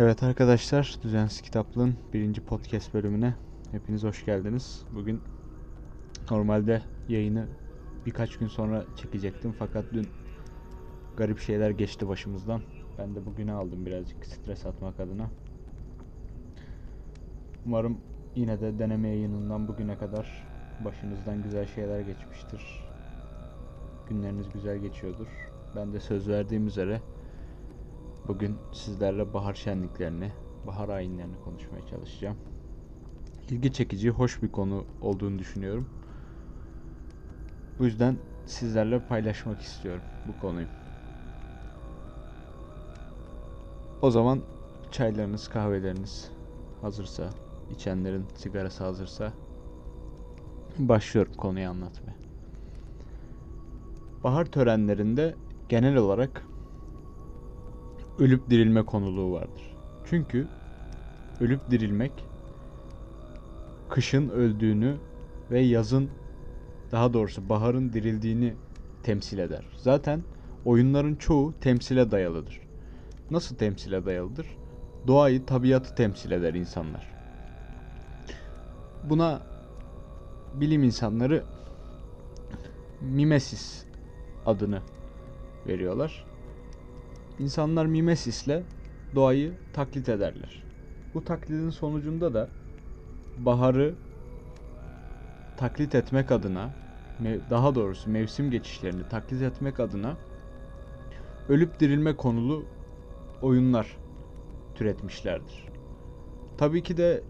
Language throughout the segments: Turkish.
Evet arkadaşlar, Düzensiz Kitaplığın birinci podcast bölümüne hepiniz hoş geldiniz. Bugün normalde yayını birkaç gün sonra çekecektim fakat dün garip şeyler geçti başımızdan. Ben de bugüne aldım birazcık stres atmak adına. Umarım yine de deneme yayınından bugüne kadar başınızdan güzel şeyler geçmiştir. Günleriniz güzel geçiyordur. Ben de söz verdiğim üzere Bugün sizlerle bahar şenliklerini, bahar ayinlerini konuşmaya çalışacağım. İlgi çekici, hoş bir konu olduğunu düşünüyorum. Bu yüzden sizlerle paylaşmak istiyorum bu konuyu. O zaman çaylarınız, kahveleriniz hazırsa, içenlerin sigarası hazırsa başlıyorum konuyu anlatmaya. Bahar törenlerinde genel olarak ölüp dirilme konuluğu vardır. Çünkü ölüp dirilmek kışın öldüğünü ve yazın daha doğrusu baharın dirildiğini temsil eder. Zaten oyunların çoğu temsile dayalıdır. Nasıl temsile dayalıdır? Doğayı, tabiatı temsil eder insanlar. Buna bilim insanları mimesis adını veriyorlar. İnsanlar mimesisle doğayı taklit ederler. Bu taklidin sonucunda da baharı taklit etmek adına, daha doğrusu mevsim geçişlerini taklit etmek adına ölüp dirilme konulu oyunlar türetmişlerdir. Tabii ki de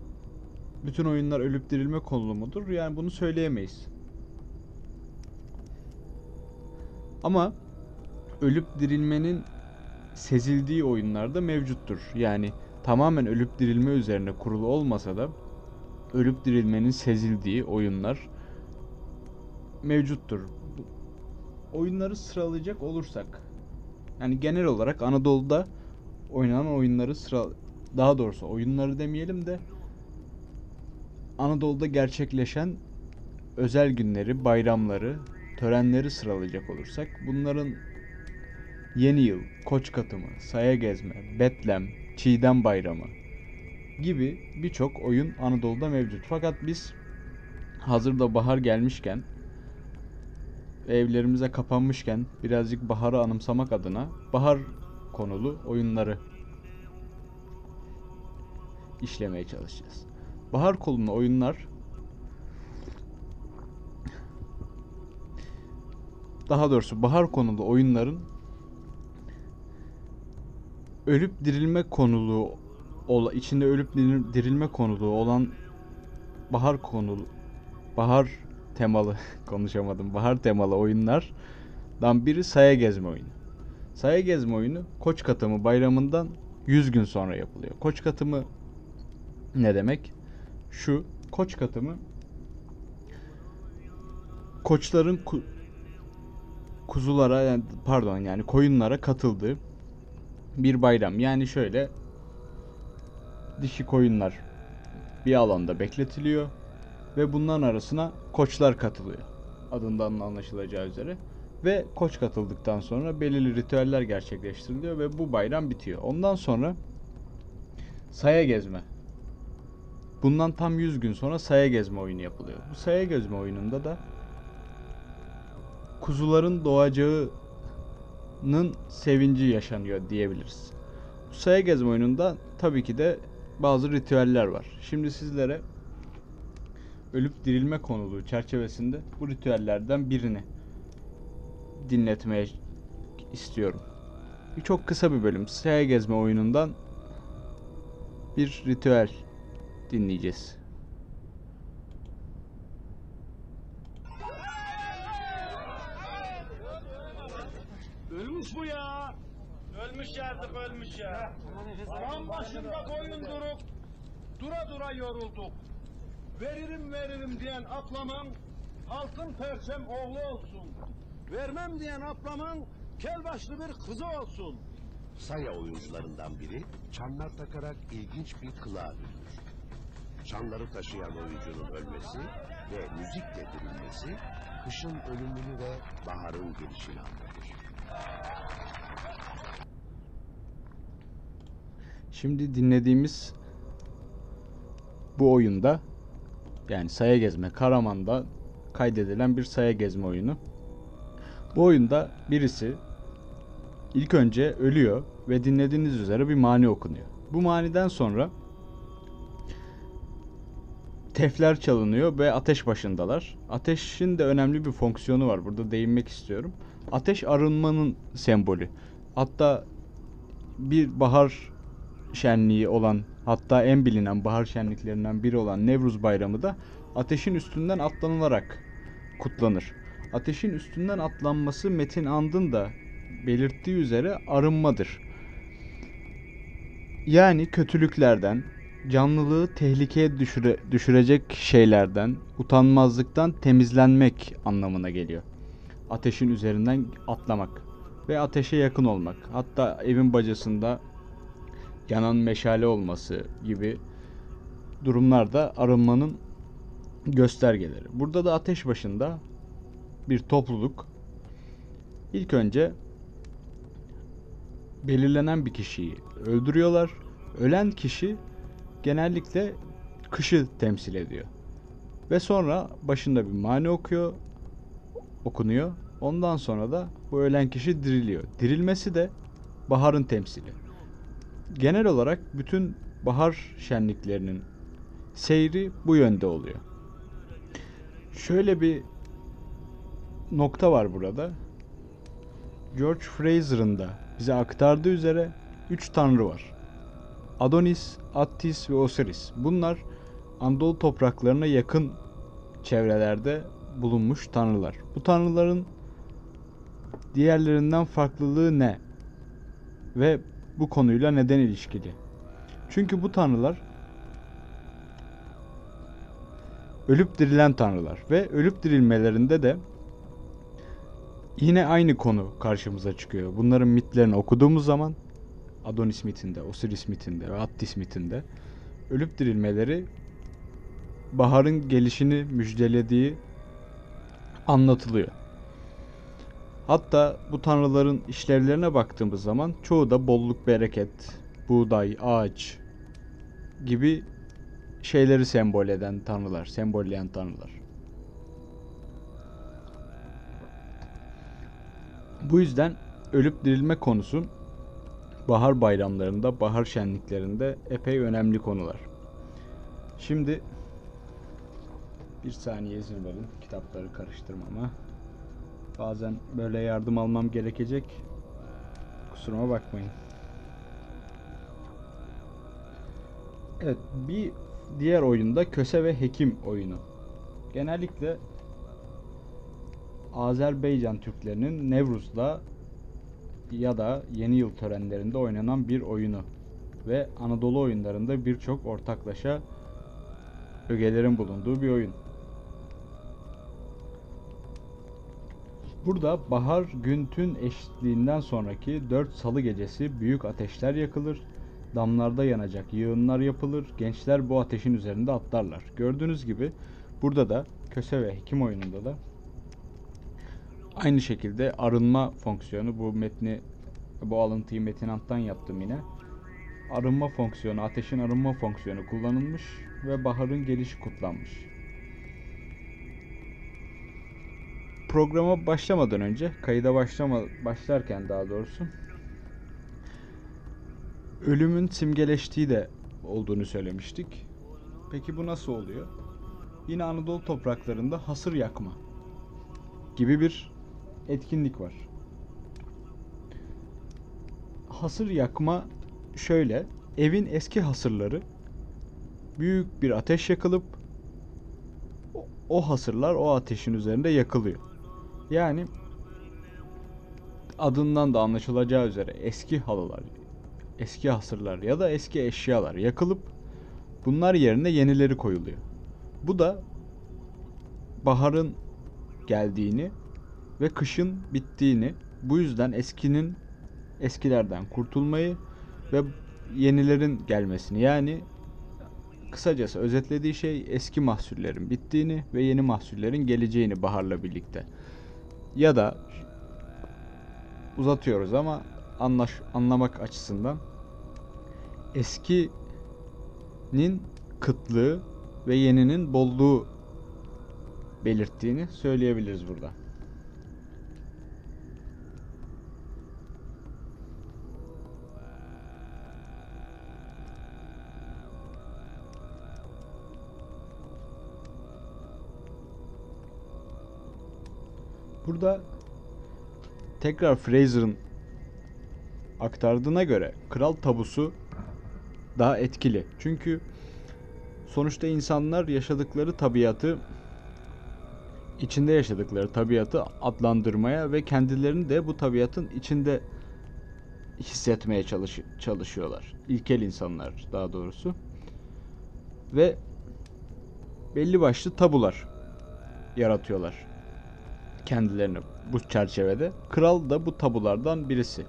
bütün oyunlar ölüp dirilme konulu mudur? Yani bunu söyleyemeyiz. Ama ölüp dirilmenin sezildiği oyunlarda mevcuttur. Yani tamamen ölüp dirilme üzerine kurulu olmasa da ölüp dirilmenin sezildiği oyunlar mevcuttur. Oyunları sıralayacak olursak yani genel olarak Anadolu'da oynanan oyunları sıra daha doğrusu oyunları demeyelim de Anadolu'da gerçekleşen özel günleri, bayramları, törenleri sıralayacak olursak bunların Yeni Yıl, Koç Katımı, Saya Gezme, Betlem, Çiğdem Bayramı gibi birçok oyun Anadolu'da mevcut. Fakat biz hazırda bahar gelmişken evlerimize kapanmışken birazcık baharı anımsamak adına bahar konulu oyunları işlemeye çalışacağız. Bahar kolunu oyunlar daha doğrusu bahar konulu oyunların ölüp dirilme konulu ola, içinde ölüp dirilme konulu olan bahar konulu bahar temalı konuşamadım. Bahar temalı oyunlardan biri saya gezme oyunu. Saya gezme oyunu Koç Katımı bayramından 100 gün sonra yapılıyor. Koç Katımı ne demek? Şu Koç Katımı koçların ku, kuzulara yani pardon yani koyunlara katıldığı bir bayram. Yani şöyle dişi koyunlar bir alanda bekletiliyor ve bunların arasına koçlar katılıyor. Adından anlaşılacağı üzere. Ve koç katıldıktan sonra belirli ritüeller gerçekleştiriliyor ve bu bayram bitiyor. Ondan sonra saya gezme. Bundan tam 100 gün sonra saya gezme oyunu yapılıyor. Bu saya gezme oyununda da kuzuların doğacağı nın sevinci yaşanıyor diyebiliriz. Bu saya gezme oyununda tabii ki de bazı ritüeller var. Şimdi sizlere ölüp dirilme konuluğu çerçevesinde bu ritüellerden birini dinletmeye istiyorum. Bir çok kısa bir bölüm. Saya gezme oyunundan bir ritüel dinleyeceğiz. Ölmüş bu ya. Ölmüş ölmüş ya. Tam başında koyun durup dura dura yorulduk. Veririm veririm diyen ablamın altın perçem oğlu olsun. Vermem diyen ablamın kel başlı bir kızı olsun. Saya oyuncularından biri çanlar takarak ilginç bir kılığa bürünür. Çanları taşıyan oyuncunun ölmesi ve müzikle dirilmesi kışın ölümünü ve baharın gelişini anlatır. Şimdi dinlediğimiz bu oyunda yani saya gezme Karaman'da kaydedilen bir saya gezme oyunu. Bu oyunda birisi ilk önce ölüyor ve dinlediğiniz üzere bir mani okunuyor. Bu maniden sonra tefler çalınıyor ve ateş başındalar. Ateşin de önemli bir fonksiyonu var. Burada değinmek istiyorum. Ateş arınmanın sembolü. Hatta bir bahar şenliği olan hatta en bilinen bahar şenliklerinden biri olan Nevruz Bayramı da ateşin üstünden atlanılarak kutlanır. Ateşin üstünden atlanması Metin And'ın da belirttiği üzere arınmadır. Yani kötülüklerden, canlılığı tehlikeye düşüre, düşürecek şeylerden, utanmazlıktan temizlenmek anlamına geliyor. Ateşin üzerinden atlamak ve ateşe yakın olmak. Hatta evin bacasında yanan meşale olması gibi durumlarda arınmanın göstergeleri. Burada da ateş başında bir topluluk ilk önce belirlenen bir kişiyi öldürüyorlar. Ölen kişi genellikle kışı temsil ediyor. Ve sonra başında bir mani okuyor, okunuyor. Ondan sonra da bu ölen kişi diriliyor. Dirilmesi de baharın temsili. Genel olarak bütün bahar şenliklerinin seyri bu yönde oluyor. Şöyle bir nokta var burada. George Fraser'ın da bize aktardığı üzere 3 tanrı var. Adonis, Attis ve Osiris. Bunlar Anadolu topraklarına yakın çevrelerde bulunmuş tanrılar. Bu tanrıların diğerlerinden farklılığı ne? Ve bu konuyla neden ilişkili? Çünkü bu tanrılar ölüp dirilen tanrılar ve ölüp dirilmelerinde de yine aynı konu karşımıza çıkıyor. Bunların mitlerini okuduğumuz zaman Adonis mitinde, Osiris mitinde ve Attis mitinde ölüp dirilmeleri baharın gelişini müjdelediği anlatılıyor. Hatta bu tanrıların işlevlerine baktığımız zaman çoğu da bolluk, bereket, buğday, ağaç gibi şeyleri sembol eden tanrılar, sembolleyen tanrılar. Bu yüzden ölüp dirilme konusu bahar bayramlarında, bahar şenliklerinde epey önemli konular. Şimdi bir saniye izin verin kitapları karıştırmama. Bazen böyle yardım almam gerekecek. Kusuruma bakmayın. Evet, bir diğer oyunda Köse ve Hekim oyunu. Genellikle Azerbaycan Türklerinin Nevruz'da ya da yeni yıl törenlerinde oynanan bir oyunu ve Anadolu oyunlarında birçok ortaklaşa ögelerin bulunduğu bir oyun. Burada bahar gün tün eşitliğinden sonraki 4 salı gecesi büyük ateşler yakılır, damlarda yanacak yığınlar yapılır, gençler bu ateşin üzerinde atlarlar. Gördüğünüz gibi burada da köse ve hekim oyununda da aynı şekilde arınma fonksiyonu bu metni bu alıntıyı Metin Ant'tan yaptım yine. Arınma fonksiyonu, ateşin arınma fonksiyonu kullanılmış ve baharın gelişi kutlanmış. Programa başlamadan önce, kayıda başlama başlarken daha doğrusu ölümün simgeleştiği de olduğunu söylemiştik. Peki bu nasıl oluyor? Yine Anadolu topraklarında hasır yakma gibi bir etkinlik var. Hasır yakma şöyle, evin eski hasırları büyük bir ateş yakılıp o- hasırlar o ateşin üzerinde yakılıyor. Yani adından da anlaşılacağı üzere eski halılar, eski hasırlar ya da eski eşyalar yakılıp bunlar yerine yenileri koyuluyor. Bu da baharın geldiğini ve kışın bittiğini, bu yüzden eskinin eskilerden kurtulmayı ve yenilerin gelmesini yani kısacası özetlediği şey eski mahsullerin bittiğini ve yeni mahsullerin geleceğini baharla birlikte. Ya da uzatıyoruz ama anlaş, anlamak açısından eskinin kıtlığı ve yeninin bolluğu belirttiğini söyleyebiliriz burada. Burada tekrar Fraser'ın aktardığına göre kral tabusu daha etkili. Çünkü sonuçta insanlar yaşadıkları tabiatı içinde yaşadıkları tabiatı adlandırmaya ve kendilerini de bu tabiatın içinde hissetmeye çalış çalışıyorlar. İlkel insanlar daha doğrusu. Ve belli başlı tabular yaratıyorlar kendilerini bu çerçevede. Kral da bu tabulardan birisi.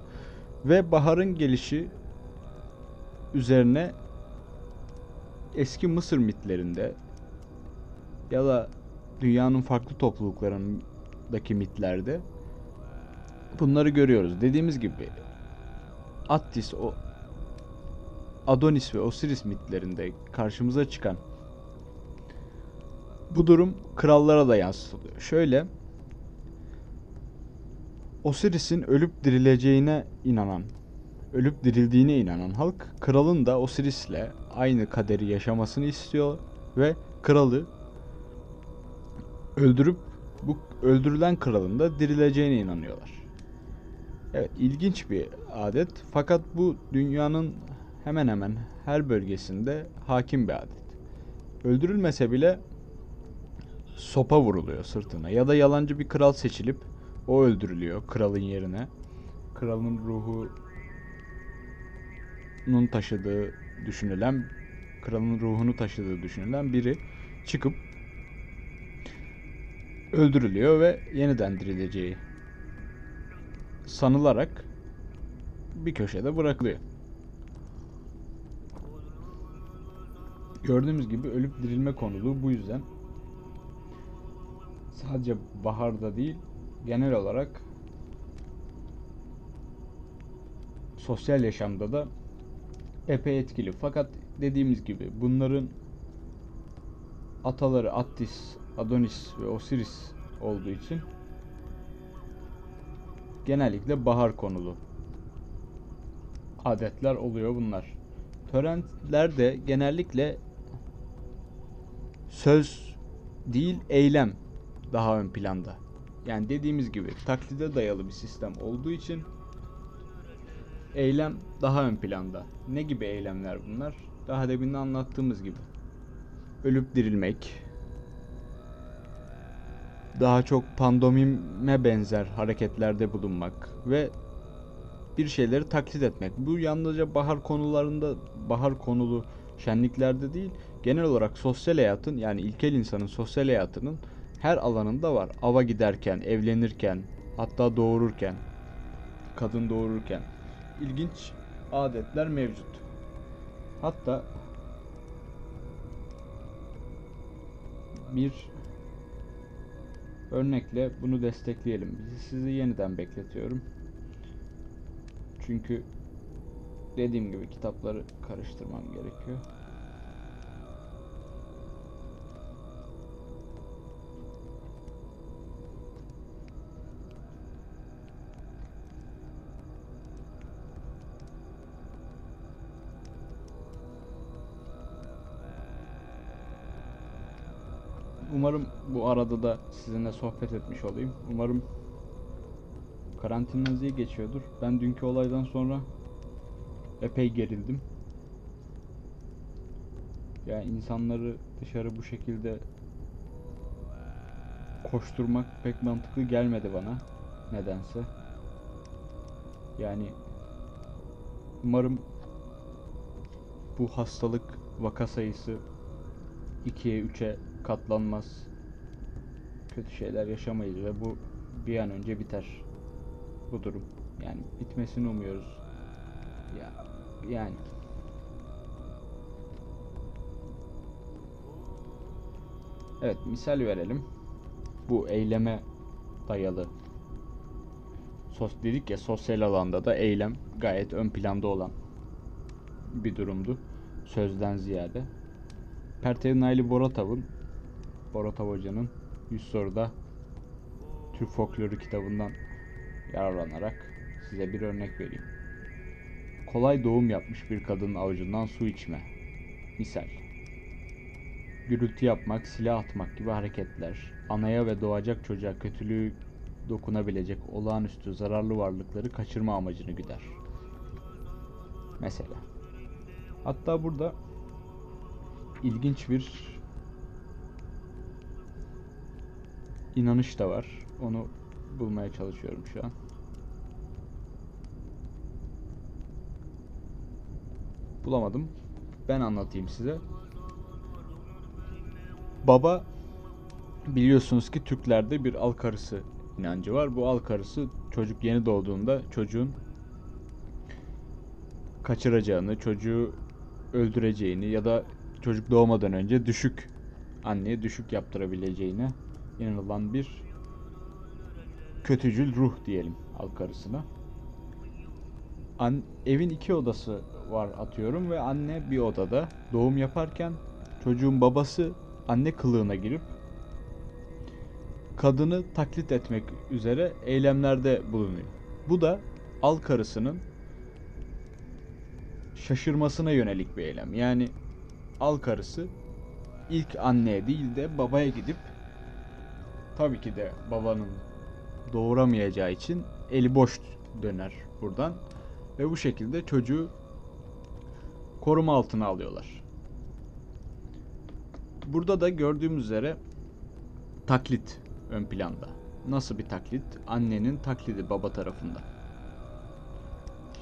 Ve baharın gelişi üzerine eski Mısır mitlerinde ya da dünyanın farklı topluluklarındaki mitlerde bunları görüyoruz. Dediğimiz gibi Attis, o Adonis ve Osiris mitlerinde karşımıza çıkan bu durum krallara da yansıtılıyor. Şöyle Osiris'in ölüp dirileceğine inanan, ölüp dirildiğine inanan halk kralın da Osiris'le aynı kaderi yaşamasını istiyor ve kralı öldürüp bu öldürülen kralın da dirileceğine inanıyorlar. Evet ilginç bir adet fakat bu dünyanın hemen hemen her bölgesinde hakim bir adet. Öldürülmese bile sopa vuruluyor sırtına ya da yalancı bir kral seçilip o öldürülüyor kralın yerine. Kralın ruhunun taşıdığı düşünülen kralın ruhunu taşıdığı düşünülen biri çıkıp öldürülüyor ve yeniden dirileceği sanılarak bir köşede bırakılıyor. Gördüğümüz gibi ölüp dirilme konuluğu bu yüzden sadece baharda değil genel olarak sosyal yaşamda da epey etkili. Fakat dediğimiz gibi bunların ataları Attis, Adonis ve Osiris olduğu için genellikle bahar konulu adetler oluyor bunlar. Törenler de genellikle söz değil eylem daha ön planda. Yani dediğimiz gibi taklide dayalı bir sistem olduğu için eylem daha ön planda. Ne gibi eylemler bunlar? Daha demin de anlattığımız gibi. Ölüp dirilmek, daha çok pandomime benzer hareketlerde bulunmak ve bir şeyleri taklit etmek. Bu yalnızca bahar konularında, bahar konulu şenliklerde değil, genel olarak sosyal hayatın yani ilkel insanın sosyal hayatının her alanında var. Ava giderken, evlenirken, hatta doğururken, kadın doğururken ilginç adetler mevcut. Hatta bir örnekle bunu destekleyelim. Sizi yeniden bekletiyorum. Çünkü dediğim gibi kitapları karıştırmam gerekiyor. Umarım bu arada da sizinle sohbet etmiş olayım. Umarım karantinanız iyi geçiyordur. Ben dünkü olaydan sonra epey gerildim. Yani insanları dışarı bu şekilde koşturmak pek mantıklı gelmedi bana nedense. Yani umarım bu hastalık vaka sayısı 2'ye 3'e katlanmaz. Kötü şeyler yaşamayız ve bu bir an önce biter. Bu durum. Yani bitmesini umuyoruz. Ya yani Evet, misal verelim. Bu eyleme dayalı sos dedik ya sosyal alanda da eylem gayet ön planda olan bir durumdu. Sözden ziyade. Pertev Naili Boratav'ın Boratav Hoca'nın 100 soruda Türk folkloru kitabından yararlanarak size bir örnek vereyim. Kolay doğum yapmış bir kadının avucundan su içme. Misal. Gürültü yapmak, silah atmak gibi hareketler, anaya ve doğacak çocuğa kötülüğü dokunabilecek olağanüstü zararlı varlıkları kaçırma amacını güder. Mesela. Hatta burada ilginç bir inanış da var. Onu bulmaya çalışıyorum şu an. Bulamadım. Ben anlatayım size. Baba biliyorsunuz ki Türklerde bir al karısı inancı var. Bu al karısı çocuk yeni doğduğunda çocuğun kaçıracağını, çocuğu öldüreceğini ya da çocuk doğmadan önce düşük anneye düşük yaptırabileceğine inanılan bir kötücül ruh diyelim al karısına. An evin iki odası var atıyorum ve anne bir odada doğum yaparken çocuğun babası anne kılığına girip kadını taklit etmek üzere eylemlerde bulunuyor. Bu da al karısının şaşırmasına yönelik bir eylem. Yani al karısı ilk anneye değil de babaya gidip tabii ki de babanın doğuramayacağı için eli boş döner buradan ve bu şekilde çocuğu koruma altına alıyorlar. Burada da gördüğümüz üzere taklit ön planda. Nasıl bir taklit? Annenin taklidi baba tarafında.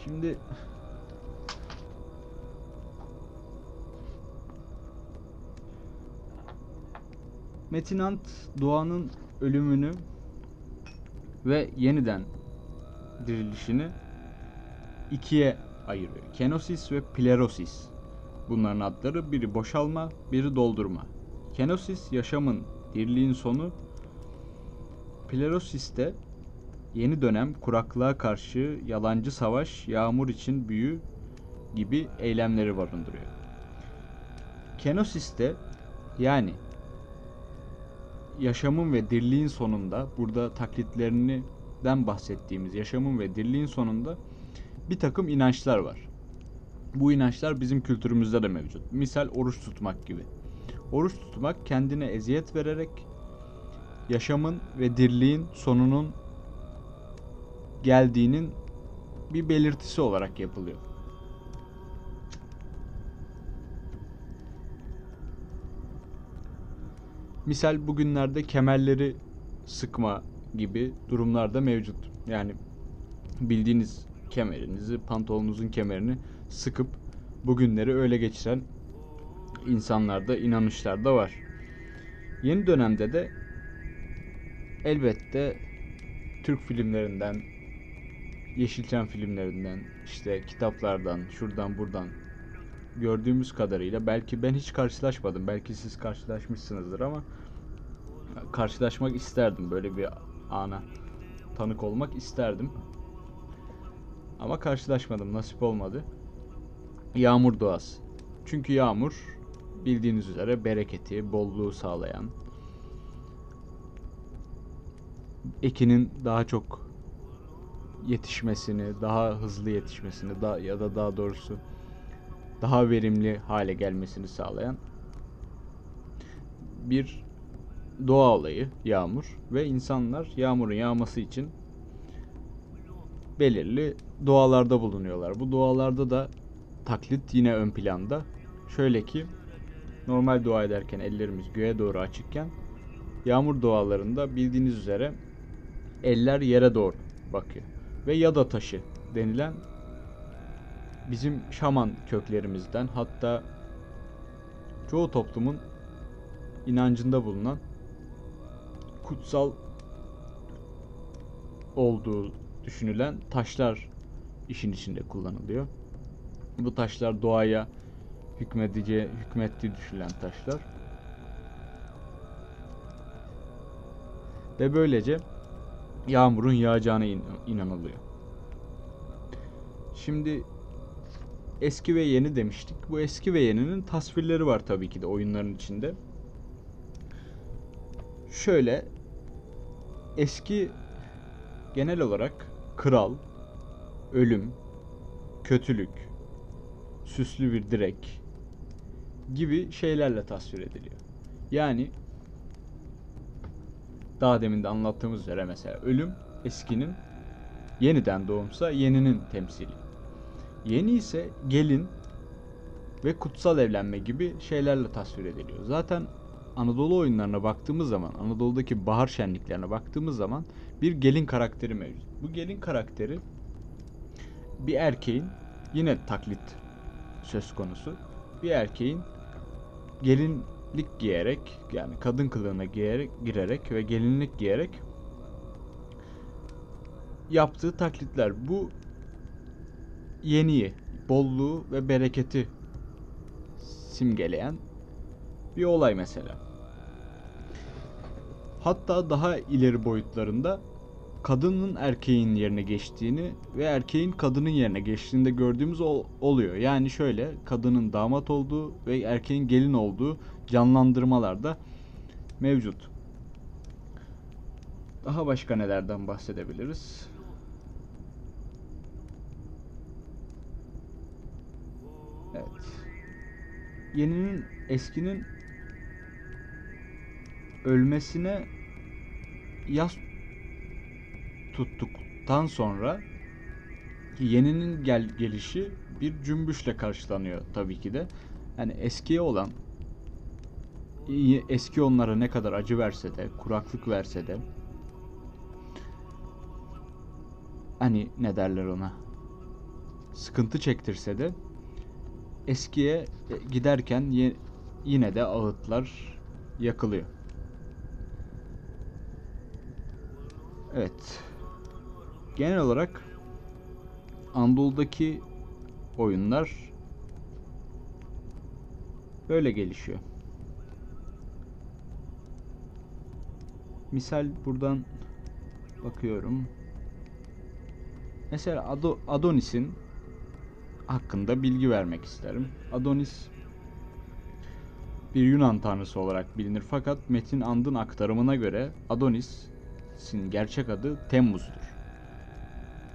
Şimdi Metin Ant doğanın ölümünü ve yeniden dirilişini ikiye ayırıyor. Kenosis ve Plerosis. Bunların adları biri boşalma, biri doldurma. Kenosis yaşamın, diriliğin sonu. Plerosis de yeni dönem kuraklığa karşı yalancı savaş, yağmur için büyü gibi eylemleri barındırıyor. Kenosis de yani yaşamın ve dirliğin sonunda burada taklitlerinden bahsettiğimiz yaşamın ve dirliğin sonunda bir takım inançlar var. Bu inançlar bizim kültürümüzde de mevcut. Misal oruç tutmak gibi. Oruç tutmak kendine eziyet vererek yaşamın ve dirliğin sonunun geldiğinin bir belirtisi olarak yapılıyor. Misal bugünlerde kemerleri sıkma gibi durumlar da mevcut. Yani bildiğiniz kemerinizi, pantolonunuzun kemerini sıkıp bugünleri öyle geçiren insanlarda, inanışlar da var. Yeni dönemde de elbette Türk filmlerinden, Yeşilçam filmlerinden, işte kitaplardan, şuradan buradan gördüğümüz kadarıyla belki ben hiç karşılaşmadım. Belki siz karşılaşmışsınızdır ama karşılaşmak isterdim böyle bir ana tanık olmak isterdim. Ama karşılaşmadım, nasip olmadı. Yağmur doğası. Çünkü yağmur bildiğiniz üzere bereketi, bolluğu sağlayan, ekinin daha çok yetişmesini, daha hızlı yetişmesini da ya da daha doğrusu daha verimli hale gelmesini sağlayan bir doğa olayı yağmur ve insanlar yağmurun yağması için belirli dualarda bulunuyorlar. Bu dualarda da taklit yine ön planda. Şöyle ki normal dua ederken ellerimiz göğe doğru açıkken yağmur dualarında bildiğiniz üzere eller yere doğru bakıyor. Ve yada taşı denilen bizim şaman köklerimizden hatta çoğu toplumun inancında bulunan kutsal olduğu düşünülen taşlar işin içinde kullanılıyor. Bu taşlar doğaya hükmedici, hükmettiği düşünülen taşlar. Ve böylece yağmurun yağacağına in- inanılıyor. Şimdi eski ve yeni demiştik. Bu eski ve yeninin tasvirleri var tabii ki de oyunların içinde. Şöyle eski genel olarak kral, ölüm, kötülük, süslü bir direk gibi şeylerle tasvir ediliyor. Yani daha demin de anlattığımız üzere mesela ölüm eskinin yeniden doğumsa yeninin temsili. Yeni ise gelin ve kutsal evlenme gibi şeylerle tasvir ediliyor. Zaten Anadolu oyunlarına baktığımız zaman, Anadolu'daki bahar şenliklerine baktığımız zaman bir gelin karakteri mevcut. Bu gelin karakteri bir erkeğin yine taklit söz konusu. Bir erkeğin gelinlik giyerek yani kadın kılığına giyerek girerek ve gelinlik giyerek yaptığı taklitler. Bu yeniyi, bolluğu ve bereketi simgeleyen bir olay mesela. Hatta daha ileri boyutlarında kadının erkeğin yerine geçtiğini ve erkeğin kadının yerine geçtiğini de gördüğümüz ol- oluyor. Yani şöyle kadının damat olduğu ve erkeğin gelin olduğu canlandırmalar da mevcut. Daha başka nelerden bahsedebiliriz? Evet. Yeninin eskinin ölmesine yas tuttuktan sonra yeninin gel gelişi bir cümbüşle karşılanıyor tabii ki de. Yani eskiye olan eski onlara ne kadar acı verse de, kuraklık verse de hani ne derler ona sıkıntı çektirse de eskiye e, giderken yine de ağıtlar yakılıyor. Evet. Genel olarak Anadolu'daki oyunlar böyle gelişiyor. Misal buradan bakıyorum. Mesela Ado- Adonis'in hakkında bilgi vermek isterim. Adonis bir Yunan tanrısı olarak bilinir fakat Metin And'ın aktarımına göre Adonis'in gerçek adı Temmuz'dur.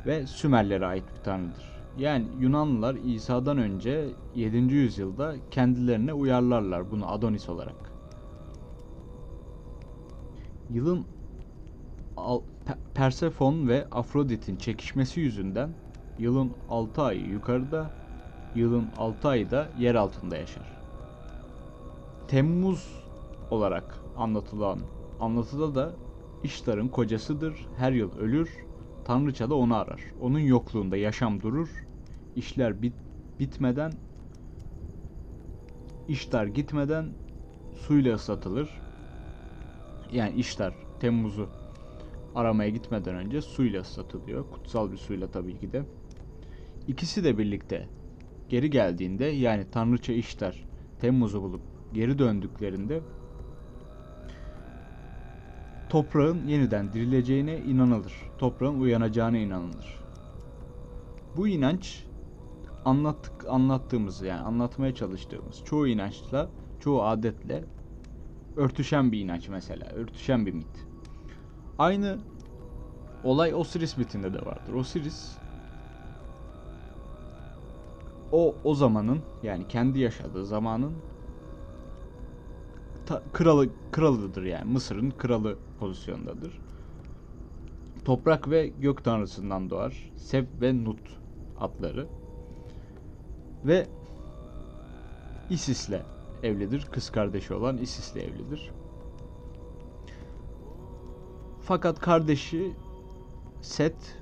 Ve Sümerlere ait bir tanrıdır. Yani Yunanlılar İsa'dan önce 7. yüzyılda kendilerine uyarlarlar bunu Adonis olarak. Yılın Persefon ve Afrodit'in çekişmesi yüzünden yılın 6 ayı yukarıda, yılın 6 ayı da yer altında yaşar. Temmuz olarak anlatılan anlatıda da İştar'ın kocasıdır, her yıl ölür, Tanrıça da onu arar. Onun yokluğunda yaşam durur, işler bit bitmeden, İştar gitmeden suyla ıslatılır. Yani İştar Temmuz'u aramaya gitmeden önce suyla ıslatılıyor. Kutsal bir suyla tabii ki de. İkisi de birlikte geri geldiğinde yani Tanrıça İştar Temmuz'u bulup geri döndüklerinde toprağın yeniden dirileceğine inanılır. Toprağın uyanacağına inanılır. Bu inanç anlattık anlattığımız yani anlatmaya çalıştığımız çoğu inançla, çoğu adetle örtüşen bir inanç mesela, örtüşen bir mit. Aynı olay Osiris mitinde de vardır. Osiris o o zamanın yani kendi yaşadığı zamanın ta- kralı kralıdır yani Mısır'ın kralı pozisyondadır. Toprak ve gök tanrısından doğar. Seb ve Nut adları. Ve Isis'le evlidir. Kız kardeşi olan Isis'le evlidir. Fakat kardeşi Set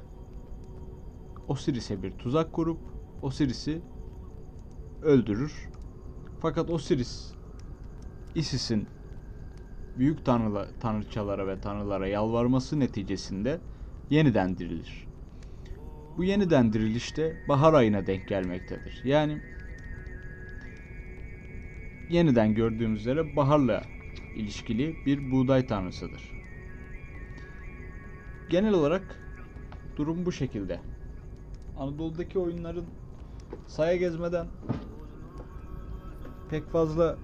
Osiris'e bir tuzak kurup Osiris'i öldürür. Fakat Osiris Isis'in büyük tanrıla, tanrıçalara ve tanrılara yalvarması neticesinde yeniden dirilir. Bu yeniden dirilişte bahar ayına denk gelmektedir. Yani yeniden gördüğümüz üzere baharla ilişkili bir buğday tanrısıdır. Genel olarak durum bu şekilde. Anadolu'daki oyunların Saya gezmeden pek fazla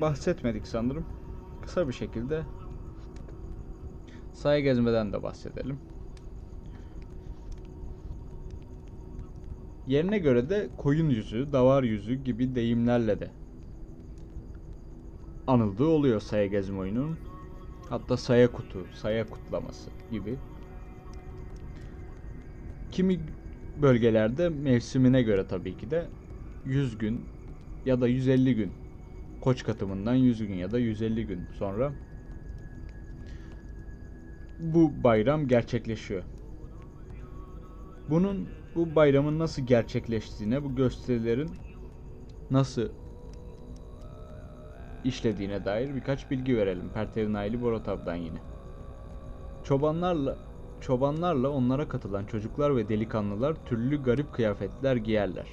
bahsetmedik sanırım. Kısa bir şekilde Saya gezmeden de bahsedelim. Yerine göre de koyun yüzü, davar yüzü gibi deyimlerle de anıldığı oluyor saya gezme oyunun. Hatta saya kutu, saya kutlaması gibi. Kimi bölgelerde mevsimine göre tabii ki de 100 gün ya da 150 gün koç katımından 100 gün ya da 150 gün sonra bu bayram gerçekleşiyor. Bunun bu bayramın nasıl gerçekleştiğine, bu gösterilerin nasıl işlediğine dair birkaç bilgi verelim. Pertevnaili Borotav'dan yine. Çobanlarla çobanlarla onlara katılan çocuklar ve delikanlılar türlü garip kıyafetler giyerler.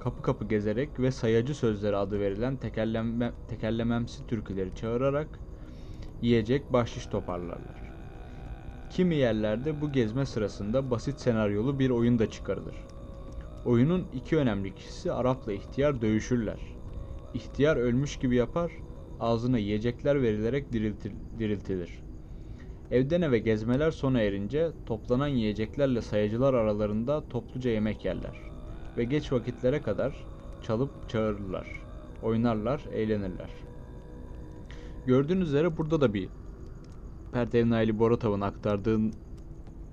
Kapı kapı gezerek ve sayacı sözleri adı verilen tekerleme, tekerlememsi türküleri çağırarak yiyecek bahşiş toparlarlar. Kimi yerlerde bu gezme sırasında basit senaryolu bir oyun da çıkarılır. Oyunun iki önemli kişisi Arap'la ihtiyar dövüşürler. İhtiyar ölmüş gibi yapar, ağzına yiyecekler verilerek diriltir, diriltilir. Evden eve gezmeler sona erince toplanan yiyeceklerle sayıcılar aralarında topluca yemek yerler ve geç vakitlere kadar çalıp çağırırlar, oynarlar, eğlenirler. Gördüğünüz üzere burada da bir Pertevnaili Boratav'ın aktardığın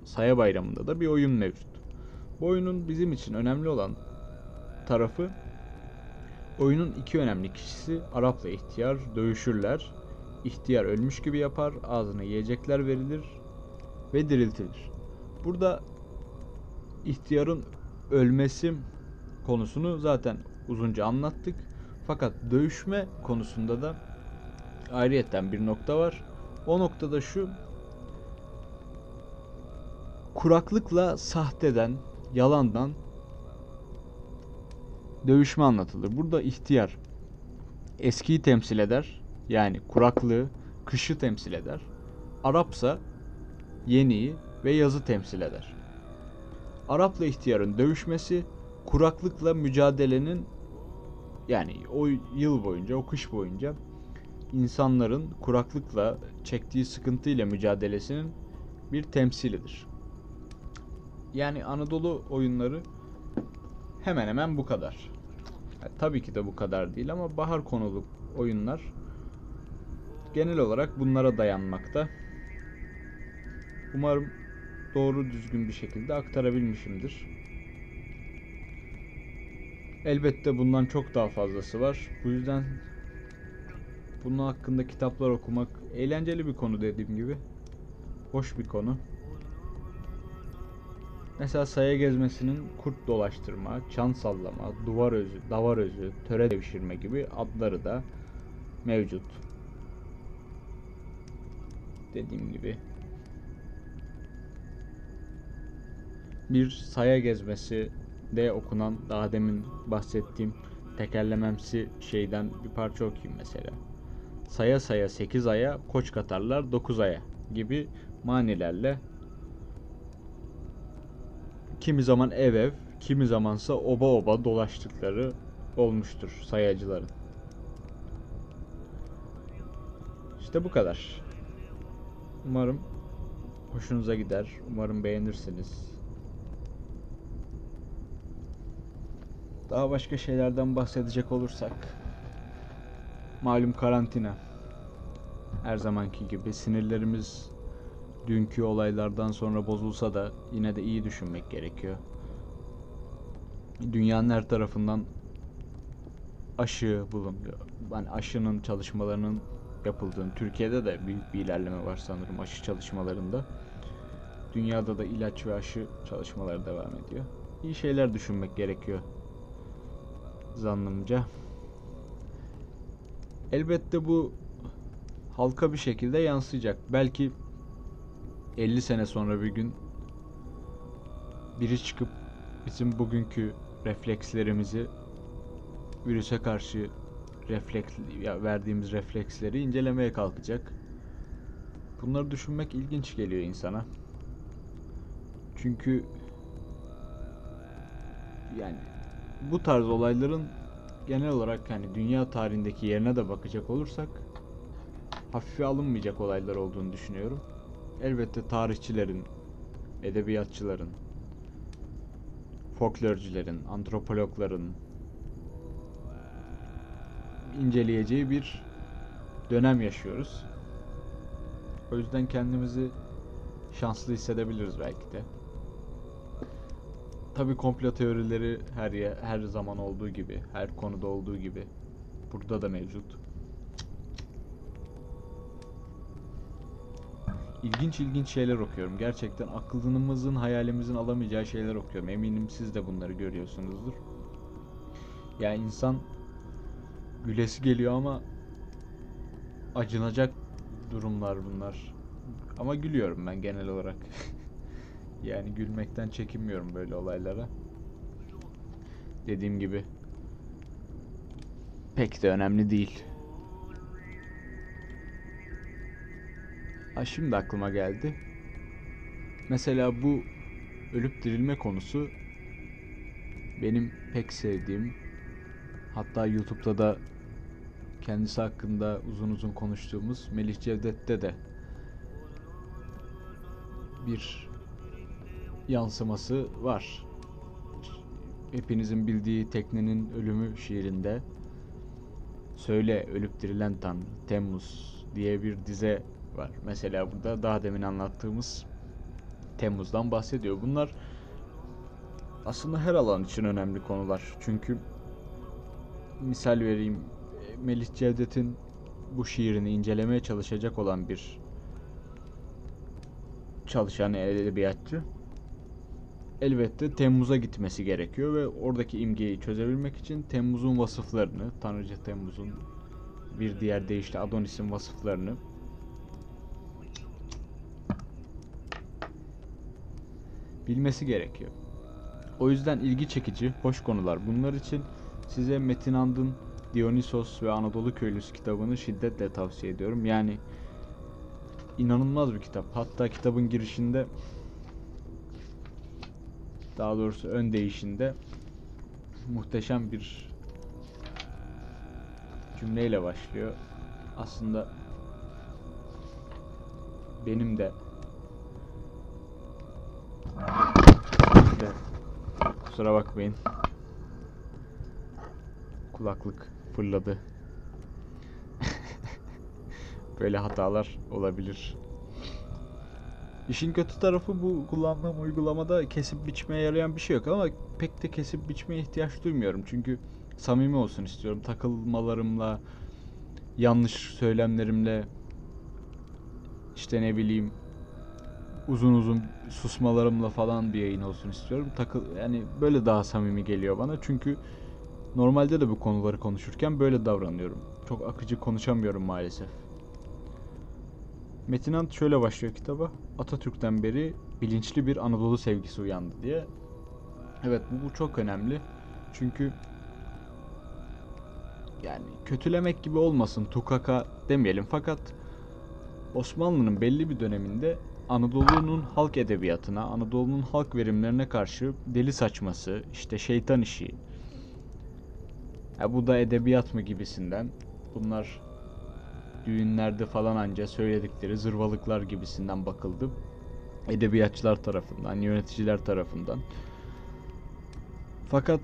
Saya Bayramı'nda da bir oyun mevcut. Bu oyunun bizim için önemli olan tarafı oyunun iki önemli kişisi Arap'la ihtiyar dövüşürler. İhtiyar ölmüş gibi yapar, ağzına yiyecekler verilir ve diriltilir. Burada ihtiyarın ölmesi konusunu zaten uzunca anlattık. Fakat dövüşme konusunda da ayrıyetten bir nokta var. O noktada şu kuraklıkla sahteden, yalandan dövüşme anlatılır. Burada ihtiyar eskiyi temsil eder. Yani kuraklığı, kışı temsil eder. Arapsa yeniyi ve yazı temsil eder. Arapla ihtiyarın dövüşmesi kuraklıkla mücadelenin yani o yıl boyunca, o kış boyunca insanların kuraklıkla çektiği sıkıntıyla mücadelesinin bir temsilidir. Yani Anadolu oyunları hemen hemen bu kadar. Ya, tabii ki de bu kadar değil ama bahar konulu oyunlar genel olarak bunlara dayanmakta. Umarım doğru düzgün bir şekilde aktarabilmişimdir. Elbette bundan çok daha fazlası var. Bu yüzden bunun hakkında kitaplar okumak eğlenceli bir konu dediğim gibi. Hoş bir konu. Mesela saya gezmesinin kurt dolaştırma, çan sallama, duvar özü, davar özü, töre devşirme gibi adları da mevcut. Dediğim gibi. Bir saya gezmesi de okunan daha demin bahsettiğim tekerlememsi şeyden bir parça okuyayım mesela. Saya saya 8 aya, koç katarlar 9 aya gibi manilerle kimi zaman ev ev, kimi zamansa oba oba dolaştıkları olmuştur sayacıların. İşte bu kadar. Umarım hoşunuza gider. Umarım beğenirsiniz. Daha başka şeylerden bahsedecek olursak malum karantina. Her zamanki gibi sinirlerimiz dünkü olaylardan sonra bozulsa da yine de iyi düşünmek gerekiyor. Dünyanın her tarafından aşı bulunuyor. Yani aşının çalışmalarının yapıldığını, Türkiye'de de büyük bir ilerleme var sanırım aşı çalışmalarında. Dünyada da ilaç ve aşı çalışmaları devam ediyor. İyi şeyler düşünmek gerekiyor zannımca. Elbette bu halka bir şekilde yansıyacak. Belki 50 sene sonra bir gün biri çıkıp bizim bugünkü reflekslerimizi virüse karşı refleks verdiğimiz refleksleri incelemeye kalkacak. Bunları düşünmek ilginç geliyor insana. Çünkü yani bu tarz olayların genel olarak hani dünya tarihindeki yerine de bakacak olursak hafife alınmayacak olaylar olduğunu düşünüyorum. Elbette tarihçilerin, edebiyatçıların, folklorcuların, antropologların inceleyeceği bir dönem yaşıyoruz. O yüzden kendimizi şanslı hissedebiliriz belki de. Tabi komplo teorileri her ye- her zaman olduğu gibi, her konuda olduğu gibi burada da mevcut. İlginç ilginç şeyler okuyorum. Gerçekten aklımızın, hayalimizin alamayacağı şeyler okuyorum. Eminim siz de bunları görüyorsunuzdur. Ya insan gülesi geliyor ama acınacak durumlar bunlar. Ama gülüyorum ben genel olarak. yani gülmekten çekinmiyorum böyle olaylara. Dediğim gibi pek de önemli değil. Ha şimdi aklıma geldi. Mesela bu ölüp dirilme konusu benim pek sevdiğim hatta YouTube'da da kendisi hakkında uzun uzun konuştuğumuz Melih Cevdet'te de bir yansıması var. Hepinizin bildiği Teknenin Ölümü şiirinde Söyle ölüp dirilen Tanrı Temmuz diye bir dize var. Mesela burada daha demin anlattığımız Temmuz'dan bahsediyor. Bunlar aslında her alan için önemli konular. Çünkü misal vereyim Melih Cevdet'in bu şiirini incelemeye çalışacak olan bir çalışan edebiyatçı elbette Temmuz'a gitmesi gerekiyor ve oradaki imgeyi çözebilmek için Temmuz'un vasıflarını, Tanrıcı Temmuz'un bir diğer deyişle Adonis'in vasıflarını bilmesi gerekiyor. O yüzden ilgi çekici, hoş konular. Bunlar için size Metin And'ın Dionysos ve Anadolu Köylüsü kitabını şiddetle tavsiye ediyorum. Yani inanılmaz bir kitap. Hatta kitabın girişinde daha doğrusu ön değişinde muhteşem bir cümleyle başlıyor. Aslında benim de işte, kusura bakmayın kulaklık fırladı. Böyle hatalar olabilir. İşin kötü tarafı bu kullandığım uygulamada kesip biçmeye yarayan bir şey yok ama pek de kesip biçmeye ihtiyaç duymuyorum. Çünkü samimi olsun istiyorum. Takılmalarımla, yanlış söylemlerimle işte ne bileyim uzun uzun susmalarımla falan bir yayın olsun istiyorum. Takıl yani böyle daha samimi geliyor bana. Çünkü normalde de bu konuları konuşurken böyle davranıyorum. Çok akıcı konuşamıyorum maalesef. Metin Ant şöyle başlıyor kitaba. Atatürk'ten beri bilinçli bir Anadolu sevgisi uyandı diye. Evet bu, bu çok önemli. Çünkü yani kötülemek gibi olmasın tukaka demeyelim fakat Osmanlı'nın belli bir döneminde Anadolu'nun halk edebiyatına, Anadolu'nun halk verimlerine karşı deli saçması, işte şeytan işi, ya bu da edebiyat mı gibisinden bunlar düğünlerde falan anca söyledikleri zırvalıklar gibisinden bakıldı. Edebiyatçılar tarafından, yöneticiler tarafından. Fakat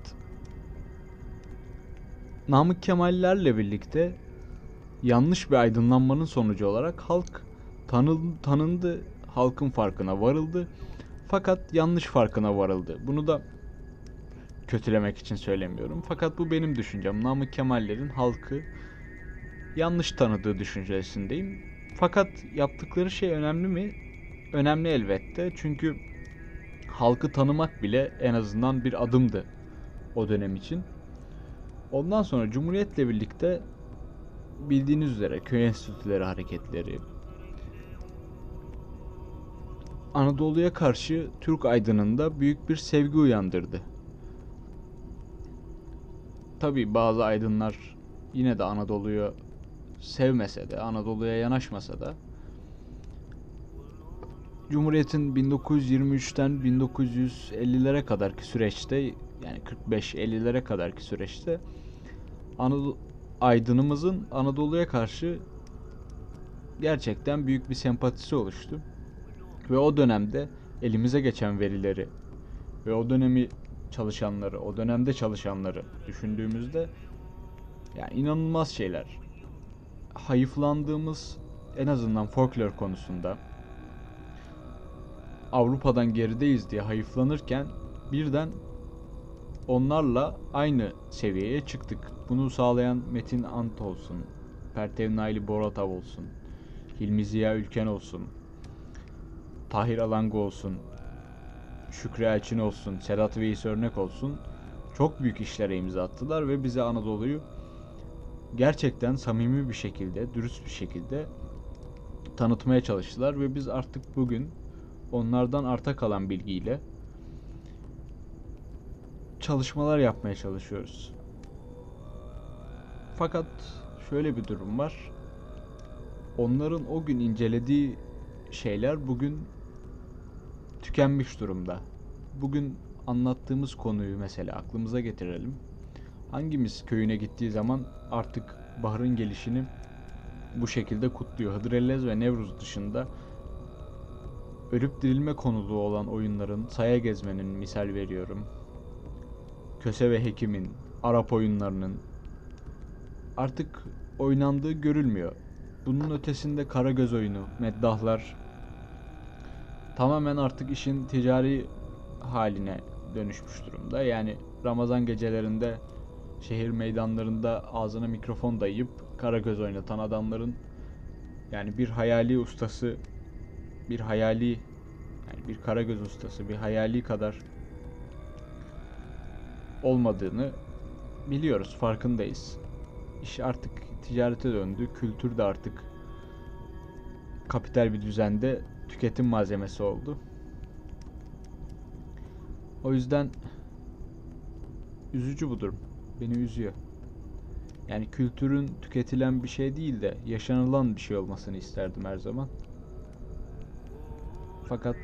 Namık Kemal'lerle birlikte yanlış bir aydınlanmanın sonucu olarak halk tanın, tanındı, halkın farkına varıldı. Fakat yanlış farkına varıldı. Bunu da kötülemek için söylemiyorum. Fakat bu benim düşüncem. Namık Kemal'lerin halkı yanlış tanıdığı düşüncesindeyim. Fakat yaptıkları şey önemli mi? Önemli elbette. Çünkü halkı tanımak bile en azından bir adımdı o dönem için. Ondan sonra Cumhuriyet'le birlikte bildiğiniz üzere köy enstitüleri hareketleri, Anadolu'ya karşı Türk aydınında büyük bir sevgi uyandırdı. Tabi bazı aydınlar yine de Anadolu'yu sevmese de, Anadolu'ya yanaşmasa da Cumhuriyet'in 1923'ten 1950'lere kadarki süreçte yani 45-50'lere kadarki süreçte Anadolu aydınımızın Anadolu'ya karşı gerçekten büyük bir sempatisi oluştu. Ve o dönemde elimize geçen verileri ve o dönemi çalışanları, o dönemde çalışanları düşündüğümüzde yani inanılmaz şeyler. Hayıflandığımız en azından folklor konusunda Avrupa'dan gerideyiz diye hayıflanırken birden onlarla aynı seviyeye çıktık. Bunu sağlayan Metin Ant olsun, Pertev Naili Boratav olsun, Hilmi Ziya Ülken olsun, Tahir Alango olsun, Şükrü Elçin olsun, Sedat Veys Örnek olsun çok büyük işlere imza attılar ve bize Anadolu'yu gerçekten samimi bir şekilde, dürüst bir şekilde tanıtmaya çalıştılar ve biz artık bugün onlardan arta kalan bilgiyle çalışmalar yapmaya çalışıyoruz. Fakat şöyle bir durum var. Onların o gün incelediği şeyler bugün tükenmiş durumda. Bugün anlattığımız konuyu mesela aklımıza getirelim. Hangimiz köyüne gittiği zaman artık baharın gelişini bu şekilde kutluyor. Hıdrellez ve Nevruz dışında ölüp dirilme konulu olan oyunların Saya Gezme'nin misal veriyorum. Köse ve Hekim'in, Arap oyunlarının artık oynandığı görülmüyor. Bunun ötesinde Karagöz oyunu, Meddahlar tamamen artık işin ticari haline dönüşmüş durumda. Yani Ramazan gecelerinde şehir meydanlarında ağzına mikrofon dayayıp Karagöz oynatan adamların yani bir hayali ustası bir hayali yani bir Karagöz ustası bir hayali kadar olmadığını biliyoruz, farkındayız. İş artık ticarete döndü. Kültür de artık kapital bir düzende tüketim malzemesi oldu. O yüzden üzücü bu durum. Beni üzüyor. Yani kültürün tüketilen bir şey değil de yaşanılan bir şey olmasını isterdim her zaman. Fakat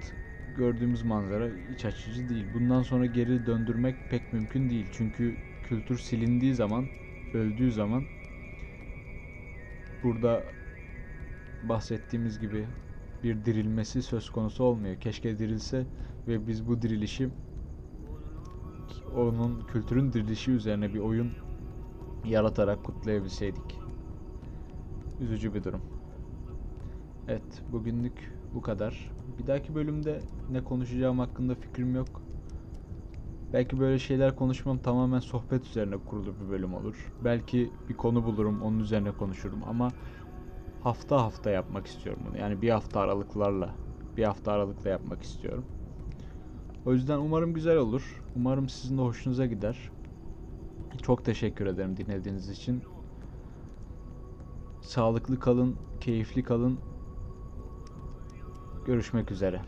gördüğümüz manzara iç açıcı değil. Bundan sonra geri döndürmek pek mümkün değil. Çünkü kültür silindiği zaman, öldüğü zaman burada bahsettiğimiz gibi bir dirilmesi söz konusu olmuyor. Keşke dirilse ve biz bu dirilişi onun kültürün dirilişi üzerine bir oyun yaratarak kutlayabilseydik. Üzücü bir durum. Evet, bugünlük bu kadar. Bir dahaki bölümde ne konuşacağım hakkında fikrim yok. Belki böyle şeyler konuşmam tamamen sohbet üzerine kurulu bir bölüm olur. Belki bir konu bulurum, onun üzerine konuşurum ama hafta hafta yapmak istiyorum bunu. Yani bir hafta aralıklarla, bir hafta aralıkla yapmak istiyorum. O yüzden umarım güzel olur. Umarım sizin de hoşunuza gider. Çok teşekkür ederim dinlediğiniz için. Sağlıklı kalın, keyifli kalın. Görüşmek üzere.